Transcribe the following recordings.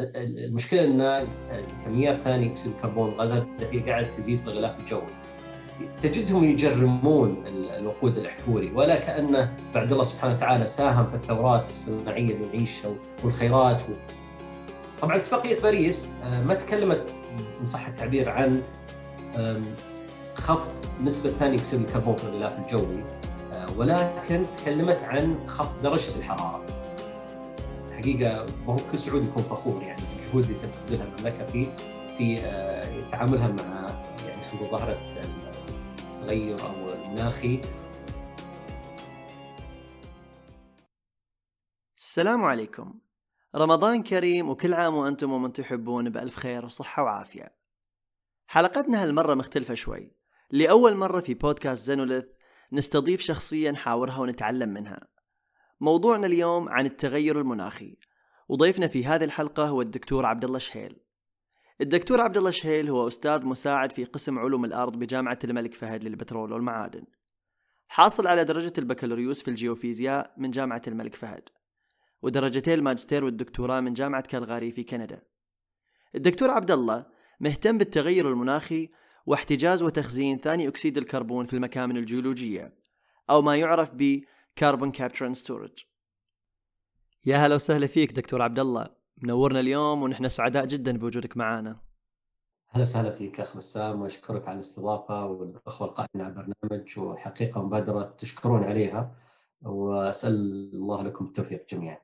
المشكلة إن كميات ثاني اكسيد الكربون الغازات الدفيئه قاعدة تزيد في الغلاف الجوي. تجدهم يجرمون الوقود الاحفوري ولا كانه بعد الله سبحانه وتعالى ساهم في الثورات الصناعية اللي نعيشها والخيرات و... طبعا اتفاقية باريس آه، ما تكلمت إن صح التعبير عن خفض نسبة ثاني اكسيد الكربون في الغلاف الجوي آه، ولكن تكلمت عن خفض درجة الحرارة. حقيقه ما هو كل سعودي يكون فخور يعني بالجهود اللي تبذلها المملكة في في آه، تعاملها مع يعني خلينا ظاهرة التغير أو المناخي. السلام عليكم. رمضان كريم وكل عام وأنتم ومن تحبون بألف خير وصحة وعافية. حلقتنا هالمرة مختلفة شوي. لأول مرة في بودكاست زينوليث نستضيف شخصية نحاورها ونتعلم منها. موضوعنا اليوم عن التغير المناخي وضيفنا في هذه الحلقة هو الدكتور عبد الله شهيل. الدكتور عبد الله شهيل هو أستاذ مساعد في قسم علوم الأرض بجامعة الملك فهد للبترول والمعادن. حاصل على درجة البكالوريوس في الجيوفيزياء من جامعة الملك فهد. ودرجتي الماجستير والدكتوراه من جامعة كالغاري في كندا. الدكتور عبد الله مهتم بالتغير المناخي واحتجاز وتخزين ثاني أكسيد الكربون في المكامن الجيولوجية أو ما يعرف ب Carbon Capture and Storage. يا هلا وسهلا فيك دكتور عبد الله منورنا اليوم ونحن سعداء جدا بوجودك معنا أهلا وسهلا فيك أخ بسام وأشكرك على الاستضافة والأخوة القائمين على البرنامج وحقيقة مبادرة تشكرون عليها وأسأل الله لكم التوفيق جميعا.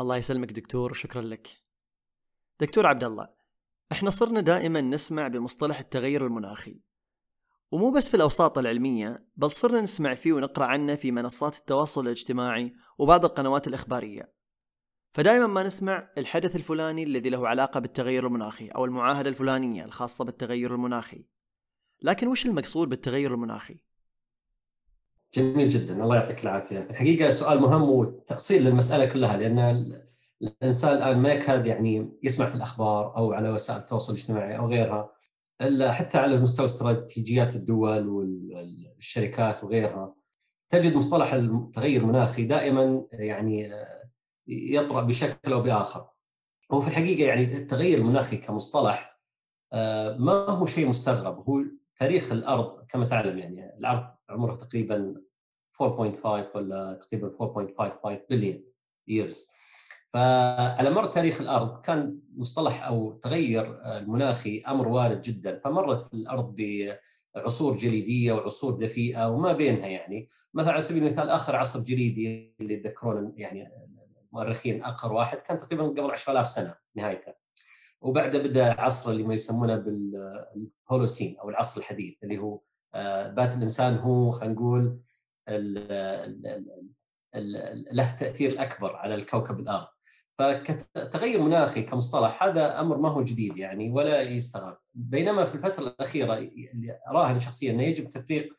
الله يسلمك دكتور شكرا لك. دكتور عبد الله إحنا صرنا دائما نسمع بمصطلح التغير المناخي ومو بس في الأوساط العلمية بل صرنا نسمع فيه ونقرأ عنه في منصات التواصل الاجتماعي وبعض القنوات الإخبارية. فدائما ما نسمع الحدث الفلاني الذي له علاقة بالتغير المناخي أو المعاهدة الفلانية الخاصة بالتغير المناخي. لكن وش المقصود بالتغير المناخي؟ جميل جدا الله يعطيك العافية. الحقيقة سؤال مهم وتأصيل للمسألة كلها لأن الإنسان الآن ما يكاد يعني يسمع في الأخبار أو على وسائل التواصل الاجتماعي أو غيرها. إلا حتى على مستوى استراتيجيات الدول والشركات وغيرها. تجد مصطلح التغير المناخي دائما يعني يطرأ بشكل أو بآخر. هو في الحقيقة يعني التغير المناخي كمصطلح آه، ما هو شيء مستغرب. هو تاريخ الأرض كما تعلم يعني الأرض عمرها تقريبا 4.5 ولا تقريبا 4.55 بليون ييرز فعلى مر تاريخ الأرض كان مصطلح أو تغير المناخي أمر وارد جدا. فمرت الأرض بعصور جليدية وعصور دفيئة وما بينها يعني. مثلا على سبيل المثال آخر عصر جليدي اللي يتذكرون يعني المؤرخين آخر واحد كان تقريبا قبل 10000 سنة نهايته. وبعده بدأ عصر اللي ما يسمونه بالهولوسين أو العصر الحديث اللي هو آه، بات الإنسان هو خلينا نقول له تأثير أكبر على الكوكب الأرض. فتغير مناخي كمصطلح هذا أمر ما هو جديد يعني ولا يستغرب. بينما في الفترة الأخيرة اللي اراها شخصيا أنه يجب تفريق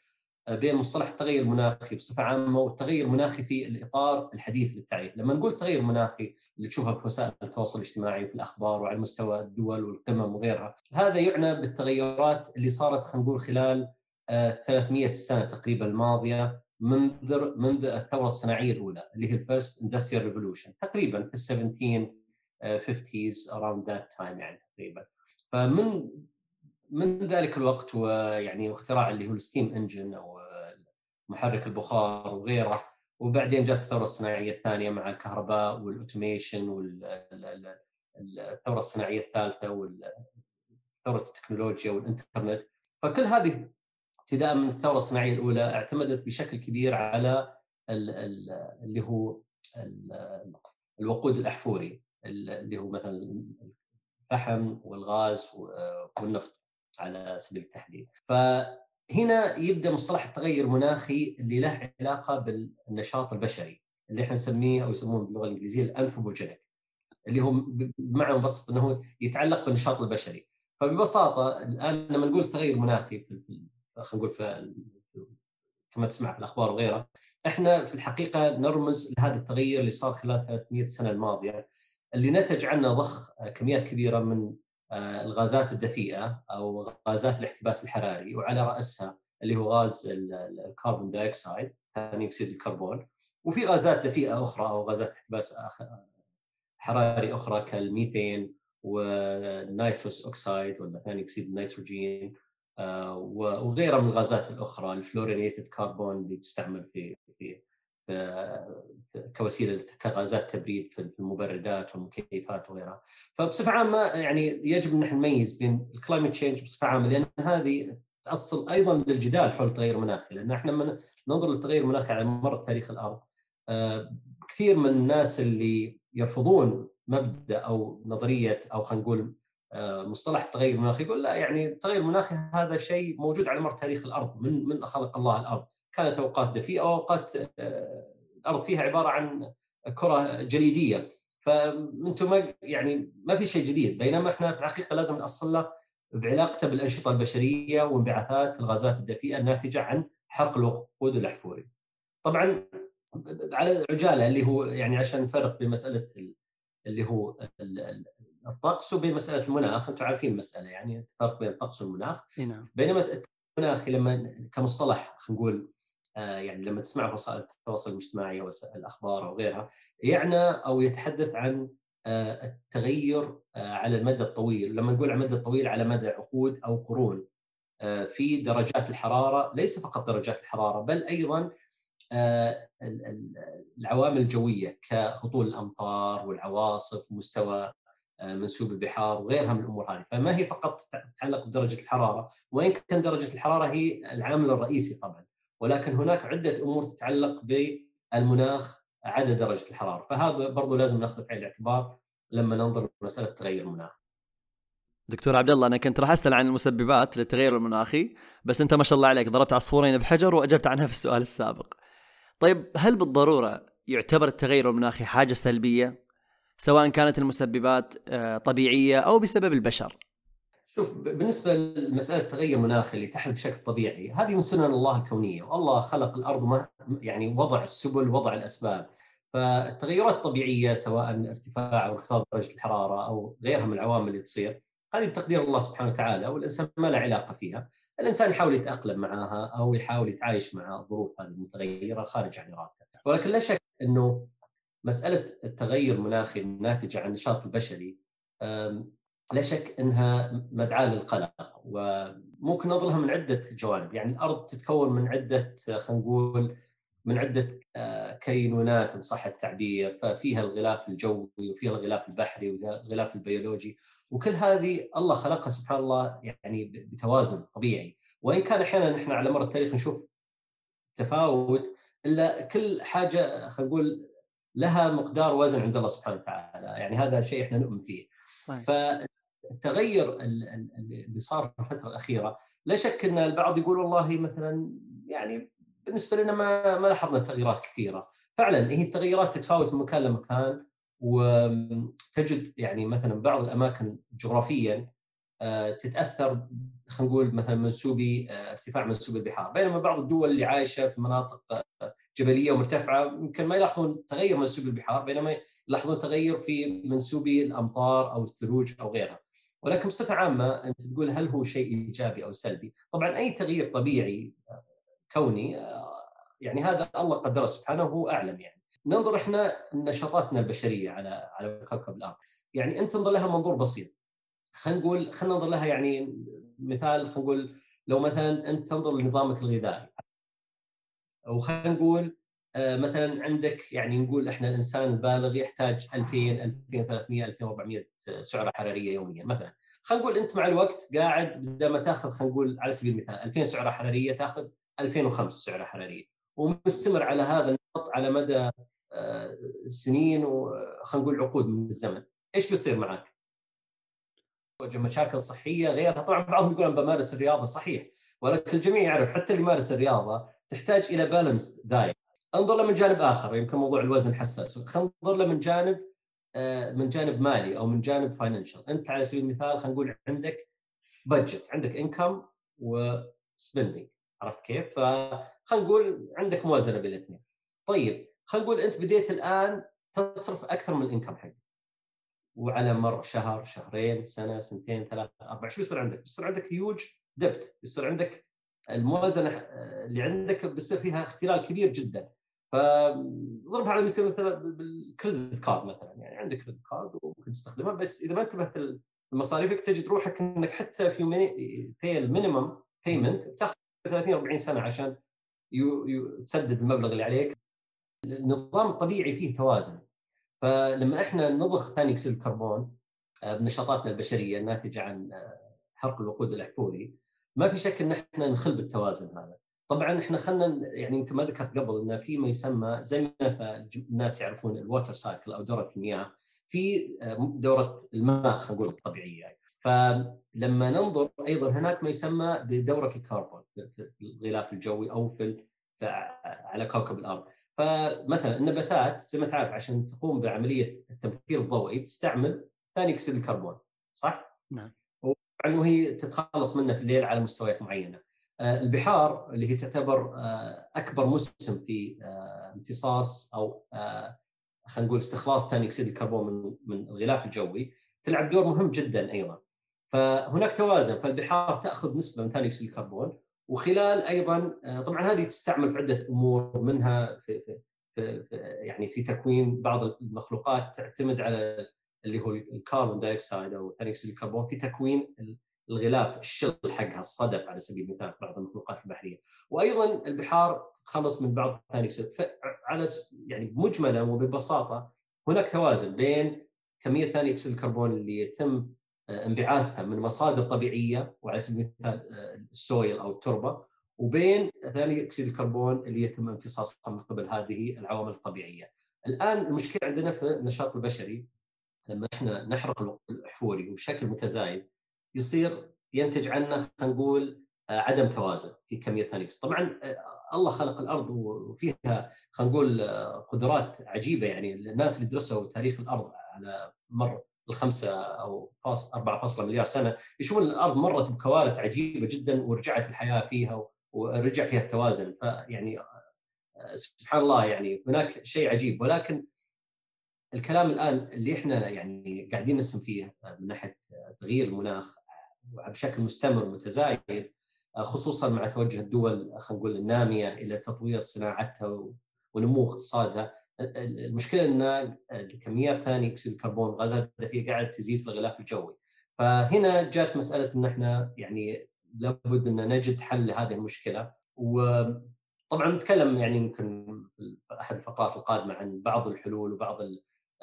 بين مصطلح التغير المناخي بصفة عامة والتغير المناخي في الإطار الحديث للتعريف، لما نقول تغير مناخي اللي تشوفها في وسائل التواصل الاجتماعي وفي الأخبار وعلى مستوى الدول والقمم وغيرها، هذا يعنى بالتغيرات اللي صارت خلينا نقول خلال 300 آه، سنه تقريبا الماضية منذ منذ الثورة الصناعية الأولى اللي هي ال first industrial revolution تقريبا في ال 1750s around that time يعني تقريبا. فمن من ذلك الوقت ويعني واختراع اللي هو ال steam engine أو محرك البخار وغيره وبعدين جاءت الثورة الصناعية الثانية مع الكهرباء وال automation والثوره الصناعية الثالثة وثوره التكنولوجيا والانترنت فكل هذه ابتداء من الثورة الصناعية الأولى اعتمدت بشكل كبير على اللي هو الوقود الأحفوري اللي هو مثلا الفحم والغاز والنفط على سبيل التحديد. فهنا يبدأ مصطلح التغير المناخي اللي له علاقة بالنشاط البشري اللي إحنا نسميه أو يسمونه باللغة الإنجليزية الأنثروبوجينيك اللي هو بمعنى مبسط إنه يتعلق بالنشاط البشري. فببساطة الآن لما نقول تغير مناخي في خلينا نقول في كما تسمع في الأخبار وغيرها إحنا في الحقيقة نرمز لهذا التغير اللي صار خلال 300 سنة الماضية اللي نتج عنه ضخ كميات كبيرة من آه، الغازات الدفيئة أو غازات الاحتباس الحراري وعلى رأسها اللي هو غاز ال carbon dioxide ثاني أكسيد الكربون. وفي غازات دفيئة أخرى أو غازات احتباس حراري أخرى كال methane وال nitrous oxide ولا ثاني أكسيد النيتروجين. وغيرها من الغازات الأخرى ال fluorinated carbon اللي تستعمل في في كوسيلة كغازات تبريد في المبردات والمكيفات وغيرها. فبصفة عامة يعني يجب أن نحن نميز بين ال climate change بصفة عامة لأن هذه تأصل أيضا للجدال حول التغير المناخي لأن إحنا لما ننظر للتغير المناخي على مر تاريخ الأرض آه، كثير من الناس اللي يرفضون مبدأ أو نظرية أو خلينا نقول آه، مصطلح التغير المناخي يقول لا يعني التغير المناخي هذا شيء موجود على مر تاريخ الأرض من من خلق الله الأرض كانت أوقات دفيئة وأوقات آه، الأرض فيها عبارة عن كرة جليدية فأنتم ما يعني ما في شيء جديد بينما إحنا في الحقيقة لازم ناصل له بعلاقته بالأنشطة البشرية وانبعاثات الغازات الدفيئة الناتجة عن حرق الوقود الأحفوري. طبعا على عجاله اللي هو يعني عشان نفرق بين مساله اللي هو الطقس وبين مسألة المناخ أنتم عارفين المسألة يعني الفرق بين الطقس والمناخ نعم. بينما المناخ لما كمصطلح خلينا نقول آه، يعني لما تسمع في وسائل التواصل الاجتماعي وسائل الأخبار أو غيرها يعني أو يتحدث عن آه، التغير آه، على المدى الطويل، لما نقول على المدى الطويل على مدى عقود أو قرون في درجات الحرارة، ليس فقط درجات الحرارة بل أيضا العوامل الجوية كهطول الأمطار والعواصف ومستوى منسوب البحار وغيرها من الأمور هذه، فما هي فقط تتعلق بدرجة الحرارة، وإن كان درجة الحرارة هي العامل الرئيسي طبعا. ولكن هناك عدة أمور تتعلق بالمناخ عدد درجة الحرارة، فهذا برضو لازم ناخذه في عين الاعتبار لما ننظر لمسألة تغير المناخ. دكتور عبد الله أنا كنت راح أسأل عن المسببات للتغير المناخي بس أنت ما شاء الله عليك ضربت عصفورين بحجر وأجبت عنها في السؤال السابق. طيب هل بالضرورة يعتبر التغير المناخي حاجة سلبية سواء كانت المسببات آه، طبيعية أو بسبب البشر؟ شوف بالنسبة لمسألة التغير المناخي اللي تحدث بشكل طبيعي هذه من سنن الله الكونية. والله خلق الأرض يعني وضع السبل وضع الأسباب. فالتغيرات الطبيعية سواء ارتفاع أو انخفاض درجة الحرارة أو غيرها من العوامل اللي تصير هذه بتقدير الله سبحانه وتعالى والإنسان ما له علاقة فيها، الإنسان يحاول يتأقلم معها أو يحاول يتعايش مع الظروف هذه المتغيرة خارج عن ارادته، ولكن لا شك إنه مسألة التغير المناخي الناتجه عن النشاط البشري لا شك إنها مدعاة للقلق وممكن نظرها من عدة جوانب، يعني الأرض تتكون من عدة خلينا نقول من عدة آه، كينونات إن صح التعبير، ففيها الغلاف الجوي وفيها الغلاف البحري والغلاف البيولوجي، وكل هذه الله خلقها سبحان الله يعني بتوازن طبيعي، وإن كان أحيانا نحن على مر التاريخ نشوف تفاوت إلا كل حاجة خلينا نقول لها مقدار وزن عند الله سبحانه وتعالى، يعني هذا شيء إحنا نؤمن فيه. صحيح. التغير اللي صار في الفترة الأخيرة لا شك إن البعض يقول والله مثلا يعني بالنسبة لنا ما ما لاحظنا تغييرات كثيرة فعلا هي التغيرات تتفاوت من مكان لمكان وتجد يعني مثلا بعض الأماكن جغرافيا تتأثر خلينا نقول مثلا منسوبي آه، ارتفاع منسوب البحار بينما بعض الدول اللي عايشة في مناطق آه، جبلية ومرتفعة يمكن ما يلاحظون تغير منسوب البحار بينما يلاحظون تغير في منسوبي الأمطار أو الثلوج أو غيرها ولكن بصفة عامة أنت تقول هل هو شيء إيجابي أو سلبي؟ طبعا أي تغيير طبيعي كوني يعني هذا الله قدره سبحانه وهو أعلم يعني. ننظر إحنا نشاطاتنا البشرية على على كوكب الأرض. يعني أنت تنظر لها منظور بسيط. خلينا نقول خلينا ننظر لها يعني مثال خلينا نقول لو مثلا أنت تنظر لنظامك الغذائي. وخلينا نقول آه، مثلا عندك يعني نقول إحنا الإنسان البالغ يحتاج 2000 2300 2400 سعرة حرارية يوميا مثلا. خلينا نقول أنت مع الوقت قاعد بدل ما تأخذ خلينا نقول على سبيل المثال 2000 سعرة حرارية تأخذ 2005 سعرة حرارية. ومستمر على هذا النمط على مدى آه، سنين وخلينا نقول عقود من الزمن. إيش بيصير معك؟ تواجه مشاكل صحية غيرها طبعا بعضهم يقول أنا بمارس الرياضة صحيح ولكن الجميع يعرف حتى اللي يمارس الرياضة تحتاج إلى balanced diet انظر له من جانب آخر يمكن موضوع الوزن حساس خلينا ننظر له من جانب آه، من جانب مالي أو من جانب financial أنت على سبيل المثال خلينا نقول عندك budget عندك income و spending عرفت كيف؟ فخلينا نقول عندك موازنة بين الاثنين. طيب خلينا نقول أنت بديت الآن تصرف أكثر من ال income حقك. وعلى مر شهر شهرين سنة سنتين ثلاثة أربع شو بيصير عندك؟ بيصير عندك huge debt بيصير عندك الموازنة اللي عندك بيصير فيها اختلال كبير جدا. فضربها على مثل مثلا بال credit card مثلا. يعني عندك credit card وممكن تستخدمها بس إذا ما انتبهت لمصاريفك تجد روحك إنك حتى في pay ال minimum payment تاخذ 30 40 سنة عشان يو يو تسدد المبلغ اللي عليك. النظام الطبيعي فيه توازن. فلما إحنا نضخ ثاني أكسيد الكربون آه، بنشاطاتنا البشرية الناتجة عن آه، حرق الوقود الاحفوري ما في شك إن إحنا نخل بالتوازن هذا. طبعا إحنا خلينا يعني يمكن ما ذكرت قبل ان في ما يسمى زي ما الناس يعرفون ال water cycle أو دورة المياه. في آه، دورة الماء خلينا نقول الطبيعية يعني. فلما ننظر أيضا هناك ما يسمى بدورة الكربون في الغلاف الجوي أو في على كوكب الأرض. فمثلا النباتات زي ما تعرف عشان تقوم بعملية التبخير الضوئي تستعمل ثاني أكسيد الكربون صح؟ نعم وهي تتخلص منه في الليل على مستويات معينة. آه، البحار اللي هي تعتبر آه، أكبر مسهم في آه، امتصاص أو خلينا نقول استخلاص ثاني أكسيد الكربون من من الغلاف الجوي تلعب دور مهم جدا أيضا. فهناك توازن فالبحار تأخذ نسبة من ثاني أكسيد الكربون وخلال أيضا طبعا هذه تستعمل في عدة أمور منها في, في, في, في يعني في تكوين بعض المخلوقات تعتمد على اللي هو ال carbon dioxide أو ثاني أكسيد الكربون في تكوين الغلاف ال shell حقها الصدف على سبيل المثال بعض المخلوقات البحرية. وأيضا البحار تتخلص من بعض ثاني أكسيد. على يعني مجملا وببساطة هناك توازن بين كمية ثاني أكسيد الكربون اللي يتم آه، انبعاثها من مصادر طبيعية وعلى سبيل المثال آه، السويل أو التربة وبين ثاني أكسيد الكربون اللي يتم امتصاصها من قبل هذه العوامل الطبيعية. الآن المشكلة عندنا في النشاط البشري لما إحنا نحرق الاحفوري وبشكل متزايد يصير ينتج عنه خلينا نقول آه، عدم توازن في كمية ثاني طبعا الله خلق الأرض وفيها خلينا نقول قدرات عجيبة يعني الناس اللي درسوا تاريخ الأرض على مر الخمسة أو فاصل 4 مليار سنة. يشوفون الأرض مرت بكوارث عجيبة جدا ورجعت الحياة فيها ورجع فيها التوازن. فيعني سبحان الله يعني هناك شيء عجيب. ولكن الكلام الآن اللي إحنا يعني قاعدين نسم فيه من ناحية تغيير المناخ بشكل مستمر ومتزايد خصوصا مع توجه الدول خلينا نقول النامية إلى تطوير صناعتها ونمو اقتصادها المشكلة إن كميات ثاني اكسيد الكربون غازات الدفيئه قاعدة تزيد في الغلاف الجوي. فهنا جات مسألة إن إحنا يعني لابد إن نجد حل لهذه المشكلة. وطبعا نتكلم يعني يمكن في أحد الفقرات القادمة عن بعض الحلول وبعض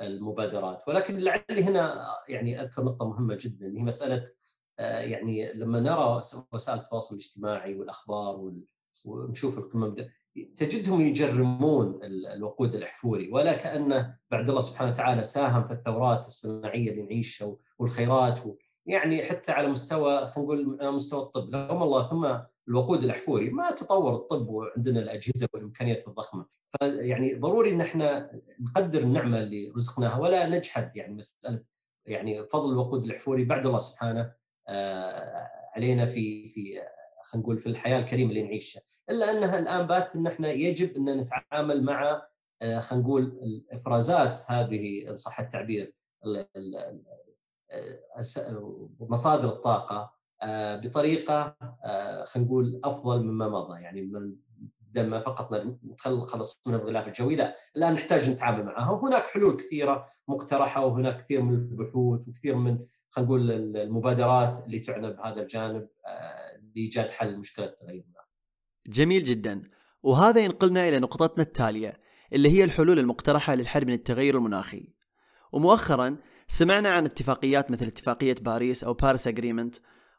المبادرات. ولكن لعلي هنا يعني أذكر نقطة مهمة جدا هي مسألة آه، يعني لما نرى وسائل التواصل الاجتماعي والأخبار ونشوف القمم تجدهم يجرمون الوقود الاحفوري ولا كانه بعد الله سبحانه وتعالى ساهم في الثورات الصناعية اللي نعيشها والخيرات و يعني حتى على مستوى خلينا نقول مستوى الطب. لهم الله ثم الوقود الاحفوري ما تطور الطب وعندنا الأجهزة والإمكانيات الضخمة. فيعني ضروري إن إحنا نقدر النعمة اللي رزقناها ولا نجحد يعني مسألة يعني فضل الوقود الاحفوري بعد الله سبحانه آه، علينا في في خلينا نقول في الحياة الكريمة اللي نعيشها. إلا أنها الآن بات إن إحنا يجب ان نتعامل مع آه، خلينا نقول الإفرازات هذه إن صح التعبير مصادر الطاقة آه، بطريقة آه، خلينا نقول أفضل مما مضى. يعني بدل ما فقط نتخلص من الغلاف الجوي لا. الآن نحتاج نتعامل معها. وهناك حلول كثيرة مقترحة وهناك كثير من البحوث وكثير من خلينا نقول المبادرات اللي تعنى بهذا الجانب لايجاد حل مشكلة التغير. جميل جدا. وهذا ينقلنا إلى نقطتنا التالية اللي هي الحلول المقترحة للحد من التغير المناخي. ومؤخرا سمعنا عن اتفاقيات مثل اتفاقية باريس أو باريس agreement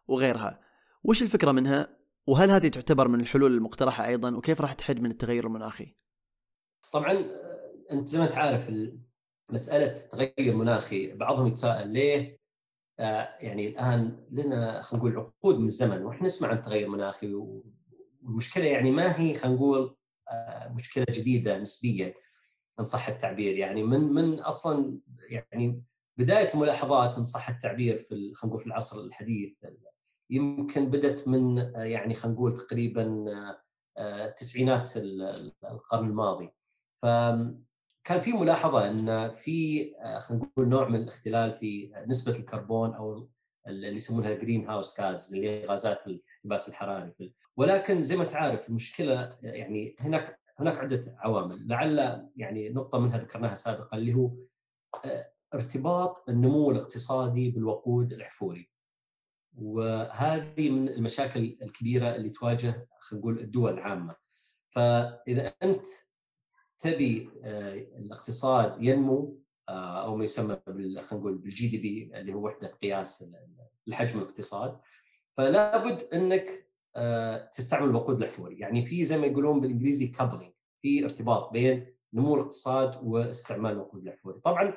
وغيرها. وش الفكرة منها؟ وهل هذه تعتبر من الحلول المقترحة أيضا؟ وكيف راح تحد من التغير المناخي؟ طبعا أنت زي ما تعرف مسألة تغير مناخي بعضهم يتساءل ليه يعني الآن لنا خلينا نقول عقود من الزمن وإحنا نسمع عن تغير مناخي والمشكلة يعني ما هي خلينا نقول آه، مشكلة جديدة نسبيا إن صح التعبير. يعني من من أصلا يعني بداية الملاحظات إن صح التعبير في خلينا نقول في العصر الحديث. يمكن بدأت من آه، يعني خلينا نقول تقريبا تسعينات القرن الماضي. ف كان في ملاحظة إن في آه، خلينا نقول نوع من الاختلال في نسبة الكربون أو اللي يسمونها الجرين هاوس غاز اللي هي غازات الاحتباس الحراري. ولكن زي ما تعرف المشكلة يعني هناك هناك عدة عوامل. لعل يعني نقطة منها ذكرناها سابقا اللي هو ارتباط النمو الاقتصادي بالوقود الاحفوري وهذه من المشاكل الكبيرة اللي تواجه خلينا نقول الدول العامة. فإذا أنت تبي الاقتصاد ينمو أو ما يسمى خلينا نقول بال GDP اللي هو وحدة قياس الحجم الاقتصاد فلا بد إنك آه، تستعمل الوقود الاحفوري يعني في زي ما يقولون بالإنجليزي coupling في ارتباط بين نمو الاقتصاد واستعمال الوقود الاحفوري طبعا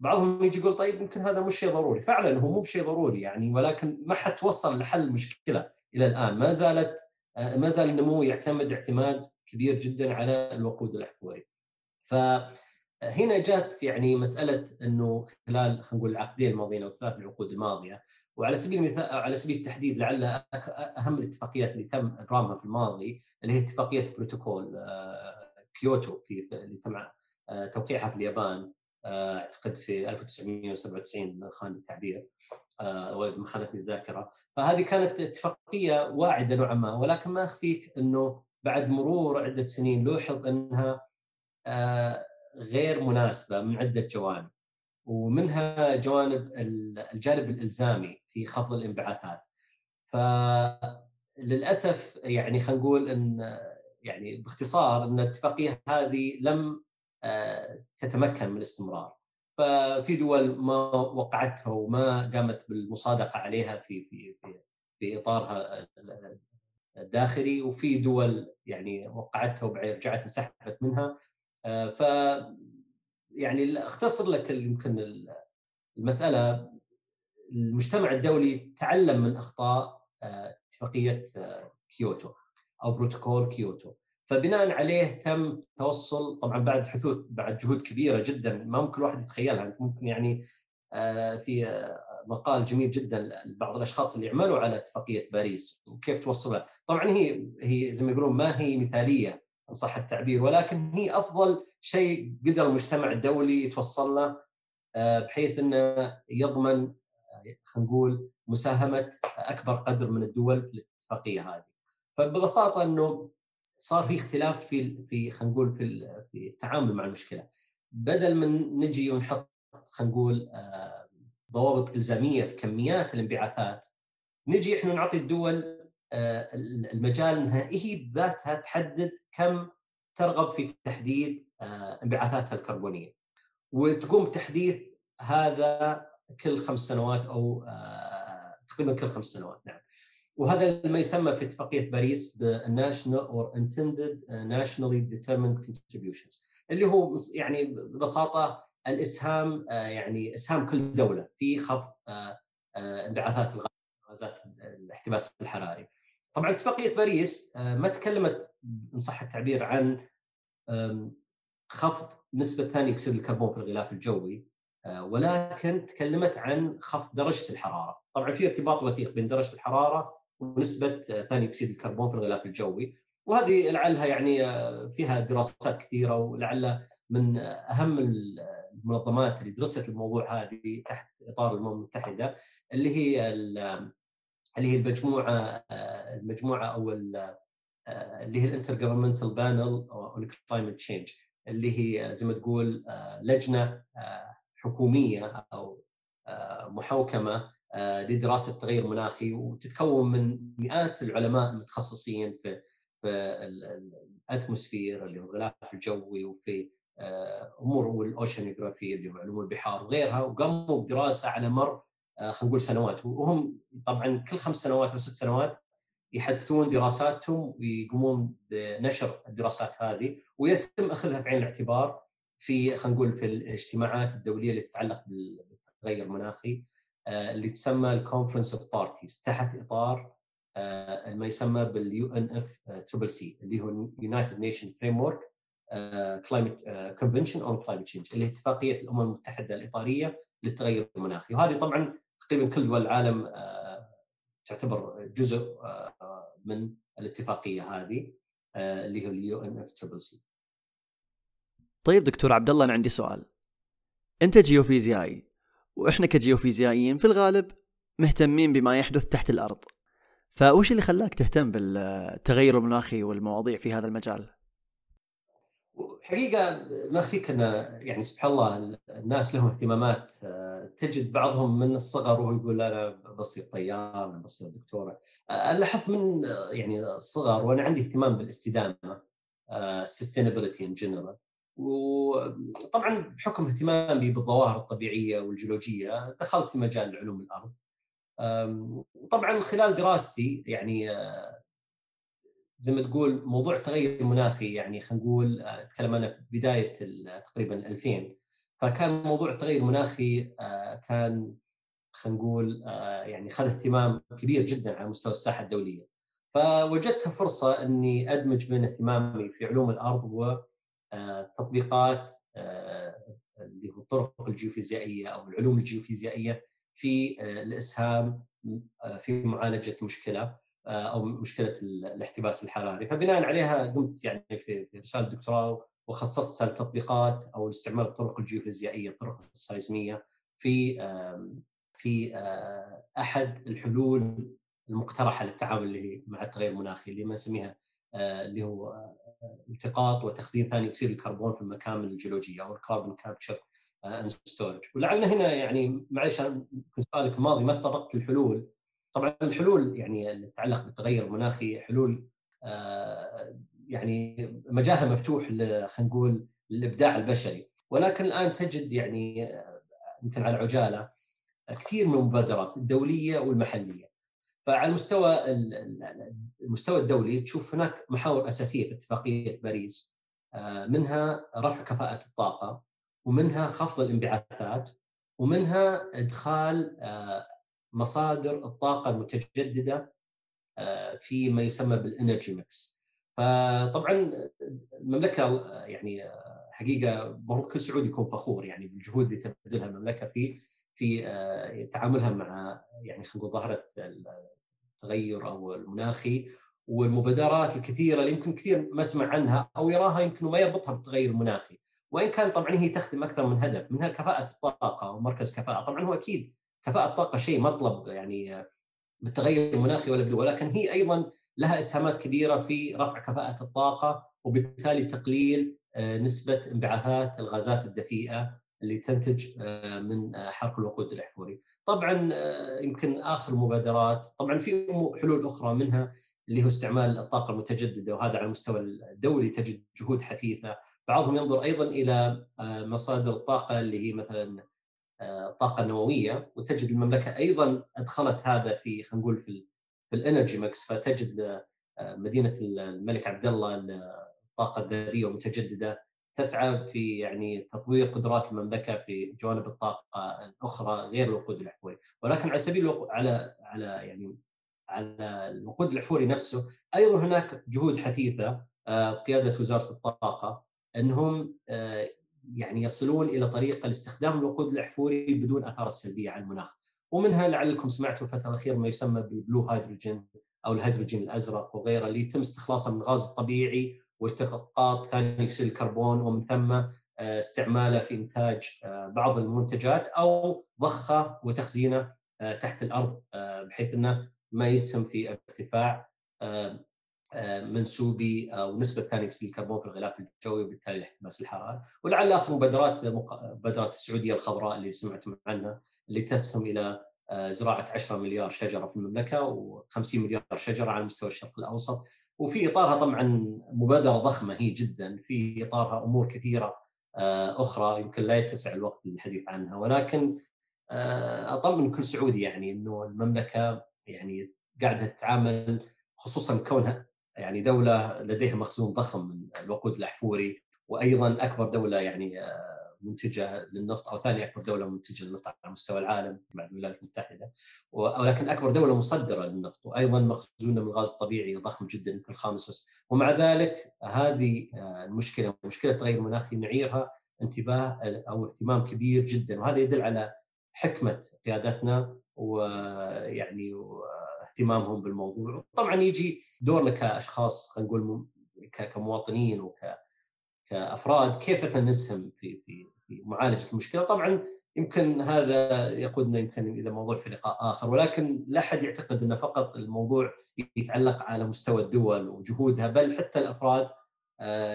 بعضهم يجي يقول طيب يمكن هذا مش شيء ضروري. فعلا هو مو بشيء ضروري يعني ولكن ما حد توصل لحل المشكلة إلى الآن. ما زالت آه، ما زال النمو يعتمد اعتماد كبير جدا على الوقود الاحفوري ف هنا جات يعني مسألة إنه خلال خلينا نقول العقدين الماضيين أو الثلاث العقود الماضية وعلى سبيل المثال على سبيل التحديد لعل أهم الاتفاقيات اللي تم ابرامها في الماضي اللي هي اتفاقية بروتوكول آه، كيوتو في اللي تم آه، توقيعها في اليابان. آه، أعتقد في 1997 خان التعبير ما خانتني الذاكرة. فهذه كانت اتفاقية واعدة نوعا ما ولكن ما أخفيك إنه بعد مرور عدة سنين لوحظ إنها غير مناسبة من عدة جوانب. ومنها جوانب الجانب الإلزامي في خفض الانبعاثات. فللاسف يعني خلينا نقول إن يعني باختصار إن الاتفاقية هذه لم آه، تتمكن من الاستمرار. ففي دول ما وقعتها وما قامت بالمصادقة عليها في في في, في إطارها الداخلي وفي دول يعني وقعتها وبعدين رجعت انسحبت منها. آه، ف يعني اختصر لك يمكن المسألة. المجتمع الدولي تعلم من أخطاء آه، اتفاقية آه، كيوتو أو بروتوكول كيوتو. فبناء عليه تم توصل طبعا بعد حدوث بعد جهود كبيرة جدا ما ممكن الواحد يتخيلها ممكن يعني في مقال جميل جدا لبعض الأشخاص اللي عملوا على اتفاقية باريس وكيف توصلها طبعا هي هي زي ما يقولون ما هي مثالية إن صح التعبير ولكن هي أفضل شيء قدر المجتمع الدولي يتوصل له آه، بحيث إنه يضمن آه، خلينا نقول مساهمة أكبر قدر من الدول في الاتفاقية هذه. فببساطة إنه صار في اختلاف في في خلينا نقول في في التعامل مع المشكلة. بدل من نجي ونحط خلينا نقول آه، ضوابط إلزامية في كميات الانبعاثات نجي إحنا نعطي الدول آه، المجال إنها هي بذاتها تحدد كم ترغب في تحديد آه، انبعاثاتها الكربونية وتقوم بتحديث هذا كل خمس سنوات أو تقريبا كل خمس سنوات نعم وهذا ما يسمى في اتفاقية باريس بال national or intended nationally determined contributions اللي هو يعني ببساطة الإسهام يعني إسهام كل دولة في خفض انبعاثات الغازات الاحتباس الحراري. طبعا اتفاقية باريس ما تكلمت إن صح التعبير عن خفض نسبة ثاني أكسيد الكربون في الغلاف الجوي ولكن تكلمت عن خفض درجة الحرارة، طبعا في ارتباط وثيق بين درجة الحرارة ونسبة آه، ثاني أكسيد الكربون في الغلاف الجوي، وهذه لعلها يعني فيها دراسات كثيرة ولعل من أهم المنظمات اللي درست الموضوع هذه تحت إطار الامم المتحدة اللي هي اللي هي المجموعة آه، المجموعة أو آه، اللي هي ال intergovernmental panel on climate change اللي هي زي ما تقول آه، لجنة حكومية أو محوكمه لدراسة التغير المناخي وتتكون من مئات العلماء المتخصصين في في ال atmosphere اللي هو الغلاف الجوي وفي أمور وال oceanography اللي هو علوم البحار وغيرها وقاموا بدراسة على مر آه، خلينا نقول سنوات. وهم طبعا كل خمس سنوات أو ست سنوات يحدثون دراساتهم ويقومون بنشر الدراسات هذه ويتم أخذها في عين الاعتبار في خلينا نقول في الاجتماعات الدولية اللي تتعلق بالتغير المناخي. آه، اللي تسمى ال conference of parties تحت إطار آه، ما يسمى بال UNF triple C اللي هو United Nation framework climate convention on climate change اللي هي اتفاقية الأمم المتحدة الإطارية للتغير المناخي. وهذه طبعا تقريبا كل دول العالم آه، تعتبر جزء آه، من الاتفاقية هذه آه، اللي هو ال UNF triple C طيب دكتور عبد الله أنا عندي سؤال. أنت جيوفيزيائي. وإحنا كجيوفيزيائيين في الغالب مهتمين بما يحدث تحت الأرض. فوش اللي خلاك تهتم بالتغير المناخي والمواضيع في هذا المجال؟ حقيقة ما أخفيك إن يعني سبحان الله الناس لهم اهتمامات آه، تجد بعضهم من الصغر وهو يقول أنا بصير طيار أنا بصير دكتور أنا لاحظت من يعني الصغر وأنا عندي اهتمام بالاستدامة sustainability in general وطبعا بحكم اهتمامي بالظواهر الطبيعية والجيولوجية دخلت في مجال علوم الأرض. وطبعا خلال دراستي يعني آه، زي ما تقول موضوع التغير المناخي يعني خلينا نقول آه، أتكلم أنا بداية تقريبا 2000 فكان موضوع التغير المناخي آه، كان خلينا نقول يعني خذ اهتمام كبير جدا على مستوى الساحة الدولية. فوجدت فرصة إني أدمج بين اهتمامي في علوم الأرض وتطبيقات اللي هو الطرق الجيوفيزيائية أو العلوم الجيوفيزيائية في الإسهام في معالجة مشكلة أو مشكلة الاحتباس الحراري. فبناء عليها قمت يعني في رسالة دكتوراه وخصصتها للتطبيقات أو استعمال الطرق الجيوفيزيائية الطرق السايزمية في في أحد الحلول المقترحة للتعامل اللي هي مع التغير المناخي اللي ما نسميها اللي هو التقاط وتخزين ثاني أكسيد الكربون في المكامن الجيولوجية أو ال carbon capture and storage ولعلنا هنا يعني معلش يمكن سؤالك الماضي ما تطرقت للحلول طبعا الحلول يعني اللي تتعلق بالتغير المناخي حلول آه، يعني مجالها مفتوح خلينا نقول للإبداع البشري. ولكن الآن تجد يعني آه، يمكن على عجالة كثير من المبادرات الدولية والمحلية. فعلى المستوى المستوى الدولي تشوف هناك محاور أساسية في اتفاقية باريس آه، منها رفع كفاءة الطاقة ومنها خفض الانبعاثات ومنها إدخال مصادر الطاقة المتجددة آه، في ما يسمى بال energy mix. فطبعا المملكة يعني آه، حقيقة المفروض كل سعودي يكون فخور يعني بالجهود اللي تبذلها المملكة في في آه، تعاملها مع يعني خلينا نقول ظاهرة التغير أو المناخي والمبادرات الكثيرة اللي يمكن كثير ما اسمع عنها أو يراها يمكن ما يربطها بالتغير المناخي. وإن كان طبعا هي تخدم أكثر من هدف منها كفاءة الطاقة ومركز كفاءة. طبعا هو أكيد كفاءة الطاقة شيء مطلب يعني بالتغير المناخي ولا بدون ولكن هي أيضا لها إسهامات كبيرة في رفع كفاءة الطاقة وبالتالي تقليل آه، نسبة انبعاثات الغازات الدفيئة اللي تنتج آه، من آه، حرق الوقود الأحفوري. طبعا يمكن آخر مبادرات طبعا في حلول أخرى منها اللي هو استعمال الطاقة المتجددة وهذا على المستوى الدولي تجد جهود حثيثة، بعضهم ينظر أيضا إلى مصادر الطاقه اللي هي مثلا الطاقه النوويه وتجد المملكة أيضا أدخلت هذا في خلينا نقول في في ال energy mix فتجد آه، مدينة الملك عبد الله الطاقه الذريه والمتجدده تسعى في يعني تطوير قدرات المملكة في جوانب الطاقة الأخرى غير الوقود الاحفوري، ولكن على سبيل الوقود على على يعني على الوقود الاحفوري نفسه أيضا هناك جهود حثيثة آه، قيادة وزارة الطاقة إنهم آه، يعني يصلون إلى طريقه لاستخدام الوقود الاحفوري بدون آثار السلبيه على المناخ. ومنها لعلكم سمعتوا الفترة الأخيرة ما يسمى بال blue hydrogen أو الهيدروجين الأزرق وغيره اللي يتم استخلاصه من الغاز الطبيعي والتقاط ثاني اكسيد الكربون ومن ثم آه، استعماله في إنتاج آه، بعض المنتجات أو ضخه وتخزينه آه، تحت الأرض بحيث إنه ما يسهم في ارتفاع منسوبي أو نسبه ثاني اكسيد الكربون في الغلاف الجوي وبالتالي الاحتباس الحراري ولعل آخر مبادرات مبادره السعودية الخضراء اللي سمعتم عنها اللي تسهم إلى زراعة 10 مليار شجرة في المملكة و50 مليار شجرة على مستوى الشرق الأوسط. وفي إطارها طبعا مبادرة ضخمة هي جدا في إطارها أمور كثيرة آه، أخرى يمكن لا يتسع الوقت للحديث عنها ولكن اطمن كل سعودي يعني إنه المملكة يعني قاعدة تتعامل خصوصا كونها يعني دولة لديها مخزون ضخم من الوقود الأحفوري وأيضا أكبر دولة يعني آه، منتجة للنفط أو ثاني أكبر دولة منتجة للنفط على مستوى العالم بعد الولايات المتحدة. ولكن أكبر دولة مصدرة للنفط وأيضا مخزوننا من الغاز الطبيعي ضخم جدا يمكن الخامس ومع ذلك هذه آه، المشكلة مشكلة التغير المناخي نعيرها انتباه أو اهتمام كبير جدا وهذا يدل على حكمة قيادتنا ويعني اهتمامهم بالموضوع. طبعا يجي دورنا كأشخاص خلينا نقول كمواطنين وك كأفراد كيف إحنا نسهم في في في معالجة المشكلة؟ طبعا يمكن هذا يقودنا يمكن إلى موضوع في لقاء آخر ولكن لا أحد يعتقد ان فقط الموضوع يتعلق على مستوى الدول وجهودها بل حتى الأفراد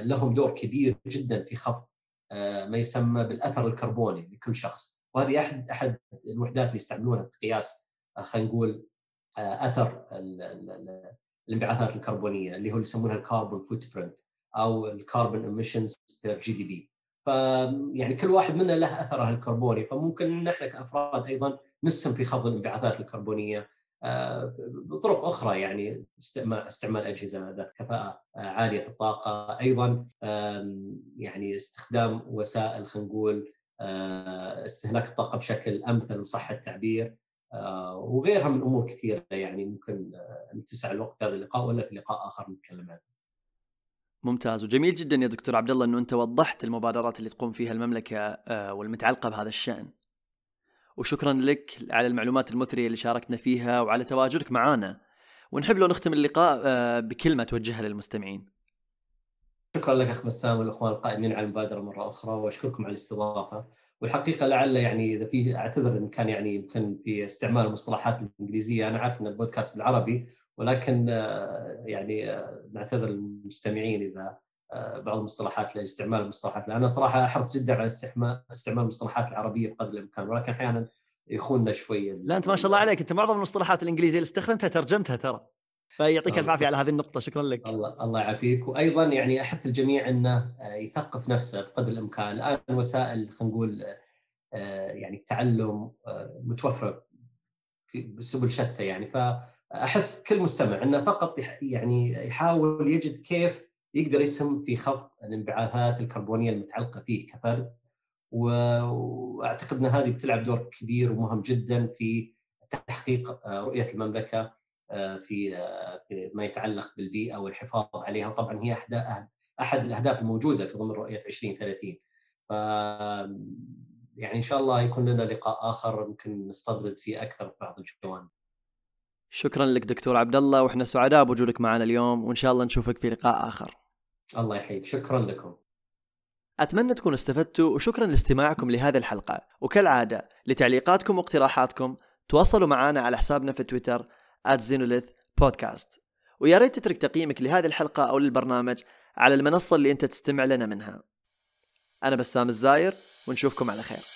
لهم دور كبير جدا في خفض ما يسمى بالأثر الكربوني لكل شخص. وهذه أحد أحد الوحدات اللي يستعملونها في قياس خلينا نقول أثر الانبعاثات الكربونية اللي هو يسمونها ال carbon footprint أو ال carbon emissions GDP فيعني كل واحد منا له اثره الكربوني فممكن نحن كأفراد أيضا نسهم في خفض الانبعاثات الكربونية آه، بطرق أخرى يعني استعمال أجهزة ذات كفاءة آه، عالية في الطاقة أيضا يعني استخدام وسائل خلينا نقول آه، استهلاك الطاقة بشكل أمثل ان صح التعبير وغيرها من أمور كثيرة يعني ممكن نتسع الوقت هذا اللقاء ولا في لقاء آخر نتكلم عنه. ممتاز وجميل جدا يا دكتور عبد الله إنه أنت وضحت المبادرات اللي تقوم فيها المملكة والمتعلقة بهذا الشأن. وشكرا لك على المعلومات المثرية اللي شاركنا فيها وعلى تواجدك معنا ونحب لو نختم اللقاء بكلمة توجهها للمستمعين. شكرا لك أخ بسام والإخوان القائمين على المبادرة مرة أخرى وأشكركم على الاستضافة. والحقيقة لعل يعني إذا في أعتذر إن كان يعني يمكن في استعمال المصطلحات الإنجليزية. أنا عارف إن البودكاست بالعربي ولكن آه، يعني آه، نعتذر للمستمعين إذا آه، بعض المصطلحات لاستعمال المصطلحات. أنا صراحة أحرص جدا على استعمال المصطلحات العربية بقدر الإمكان. ولكن أحيانا يخوننا شوية. لا أنت ما شاء الله عليك. أنت معظم المصطلحات الإنجليزية اللي استخدمتها ترجمتها ترى. فيعطيك الف عافية على هذه النقطة شكرا لك. الله الله يعافيك. وأيضا يعني أحث الجميع أنه يثقف نفسه بقدر الإمكان. الآن وسائل خلينا نقول آه، يعني التعلم آه، متوفرة في سبل شتى يعني. فأحث كل مستمع أنه فقط يعني يحاول يجد كيف يقدر يسهم في خفض الانبعاثات الكربونية المتعلقة فيه كفرد. وأعتقد أن هذه بتلعب دور كبير ومهم جدا في تحقيق آه، رؤية المملكة. في ما يتعلق بالبيئة والحفاظ عليها طبعا هي أحد أحد الأهداف الموجودة في ضمن رؤية 2030 ف يعني إن شاء الله يكون لنا لقاء آخر ممكن نستطرد فيه أكثر في بعض الجوانب. شكرا لك دكتور عبد الله وإحنا سعداء بوجودك معنا اليوم وإن شاء الله نشوفك في لقاء آخر. الله يحييك شكرا لكم. أتمنى تكونوا استفدتوا وشكرا لاستماعكم لهذه الحلقة وكالعادة لتعليقاتكم واقتراحاتكم تواصلوا معنا على حسابنا في تويتر @zenolith بودكاست ويا ريت تترك تقييمك لهذه الحلقة أو للبرنامج على المنصة اللي أنت تستمع لنا منها. أنا بسام الزاير ونشوفكم على خير.